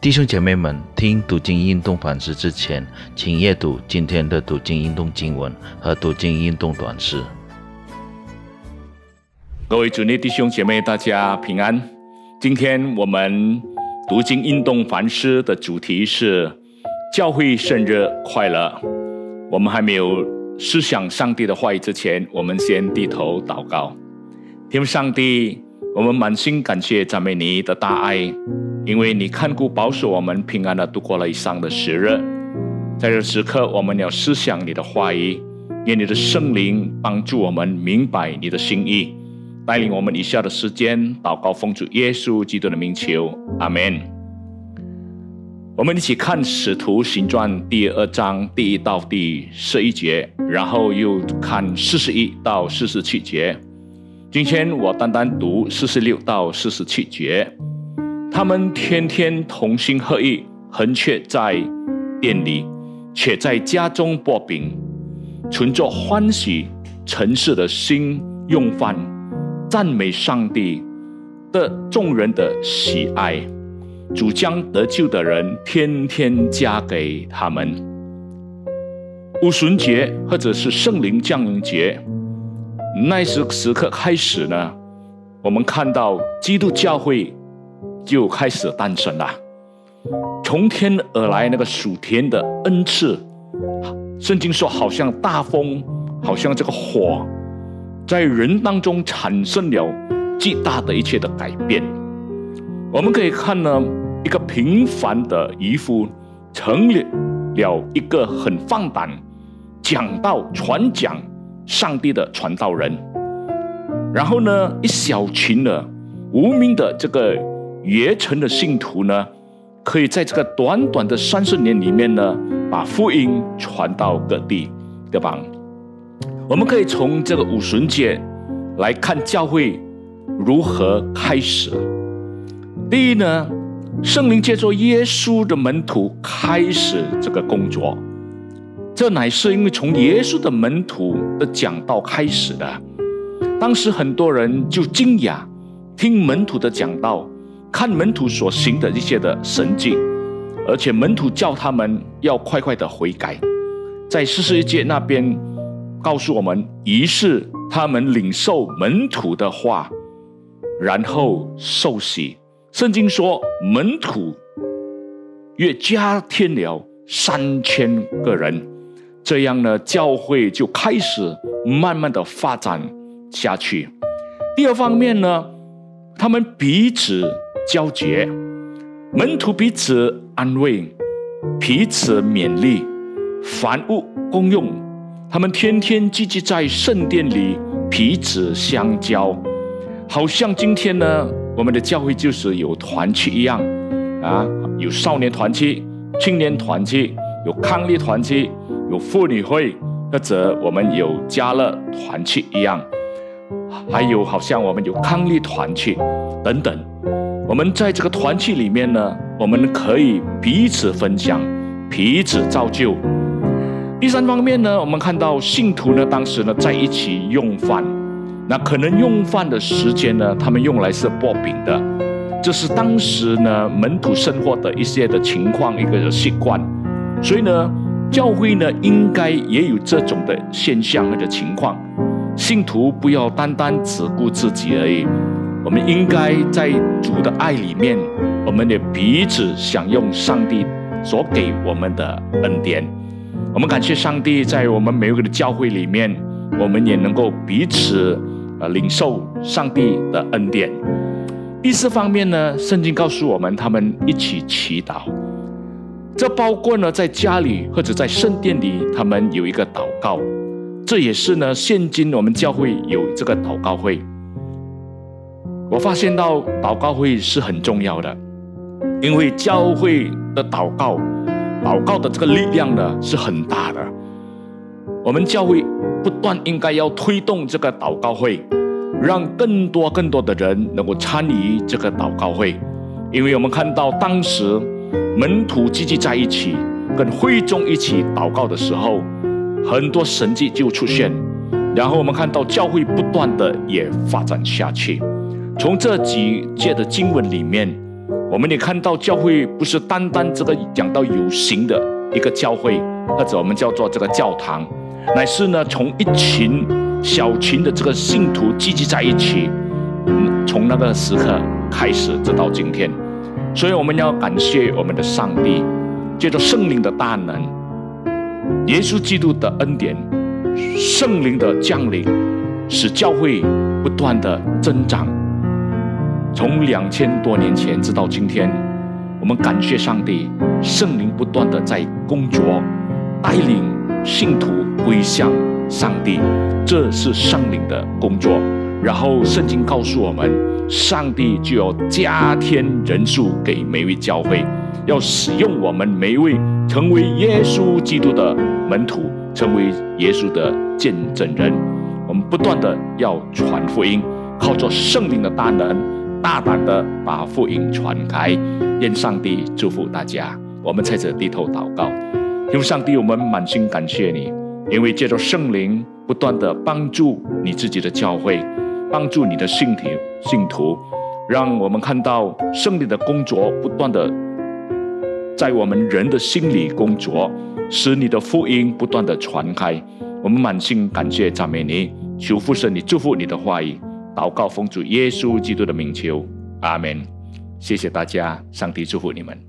弟兄姐妹们，听读经运动反思之前，请阅读今天的读经运动经文和读经运动短诗。各位主内弟兄姐妹，大家平安。今天我们读经运动反思的主题是教会圣日快乐。我们还没有思想上帝的话语之前，我们先低头祷告。天父上帝，我们满心感谢赞美你的大爱，因为你看顾保守我们平安的度过了以上的时日。在这时刻，我们要思想你的话语，愿你的圣灵帮助我们明白你的心意。带领我们以下的时间祷告，奉主耶稣基督的名求，阿门。我们一起看《使徒行传》第二章第一到第十一节，然后又看四十一到四十七节。今天我单单读四十六到四十七节。他们天天同心合意，横却在店里，且在家中薄饼，存着欢喜诚实的心用饭。赞美上帝的众人的喜爱，主将得救的人天天加给他们。五旬节或者是圣灵降临节，那时时刻开始呢，我们看到基督教会就开始诞生了。从天而来那个属天的恩赐，圣经说好像大风，好像这个火。在人当中产生了巨大的一切的改变。我们可以看呢，一个平凡的渔夫成了了一个很放胆讲道传讲上帝的传道人。然后呢，一小群的无名的这个耶城的信徒呢，可以在这个短短的三十年里面呢，把福音传到各地对吧。我们可以从这个五旬节来看教会如何开始。第一呢，圣灵借着耶稣的门徒开始这个工作，这乃是因为从耶稣的门徒的讲道开始的。当时很多人就惊讶，听门徒的讲道，看门徒所行的一些的神迹，而且门徒叫他们要快快的悔改，在四十一节那边。告诉我们，于是他们领受门徒的话，然后受洗。圣经说，门徒越加添了三千个人，这样呢，教会就开始慢慢的发展下去。第二方面呢，他们彼此交结，门徒彼此安慰，彼此勉励，凡物公用。他们天天聚集在圣殿里，彼此相交，好像今天呢，我们的教会就是有团契一样，啊，有少年团契、青年团契、有康利团契、有妇女会，或者我们有家乐团契一样，还有好像我们有康利团契等等。我们在这个团契里面呢，我们可以彼此分享，彼此造就。第三方面呢，我们看到信徒呢，当时呢在一起用饭，那可能用饭的时间呢，他们用来是薄饼的，这是当时呢门徒生活的一些的情况，一个习惯。所以呢，教会呢应该也有这种的现象或者情况，信徒不要单单只顾自己而已，我们应该在主的爱里面，我们也彼此享用上帝所给我们的恩典。我们感谢上帝，在我们每一个的教会里面，我们也能够彼此呃领受上帝的恩典。第四方面呢，圣经告诉我们，他们一起祈祷，这包括呢在家里或者在圣殿里，他们有一个祷告。这也是呢，现今我们教会有这个祷告会。我发现到祷告会是很重要的，因为教会的祷告。祷告的这个力量呢是很大的，我们教会不断应该要推动这个祷告会，让更多更多的人能够参与这个祷告会，因为我们看到当时门徒聚集在一起，跟会众一起祷告的时候，很多神迹就出现，然后我们看到教会不断的也发展下去。从这几节的经文里面，我们也看到教会不是单单这个讲到有形的一个教会，或者我们叫做这个教堂，乃是呢从一群小群的这个信徒聚集在一起，从那个时刻开始直到今天，所以我们要感谢我们的上帝，借着圣灵的大能，耶稣基督的恩典，圣灵的降临，使教会不断的增长。从两千多年前直到今天，我们感谢上帝，圣灵不断的在工作，带领信徒归向上帝，这是圣灵的工作。然后圣经告诉我们，上帝就要加添人数给每位教会，要使用我们每一位成为耶稣基督的门徒，成为耶稣的见证人。我们不断的要传福音，靠着圣灵的大能。大胆的把福音传开，愿上帝祝福大家。我们在这低头祷告，用上帝，我们满心感谢你，因为借着圣灵不断的帮助你自己的教会，帮助你的信徒信徒，让我们看到圣灵的工作不断的在我们人的心里工作，使你的福音不断的传开。我们满心感谢赞美你，求父神你祝福你的话语。祷告奉主耶稣基督的名求，阿门。谢谢大家，上帝祝福你们。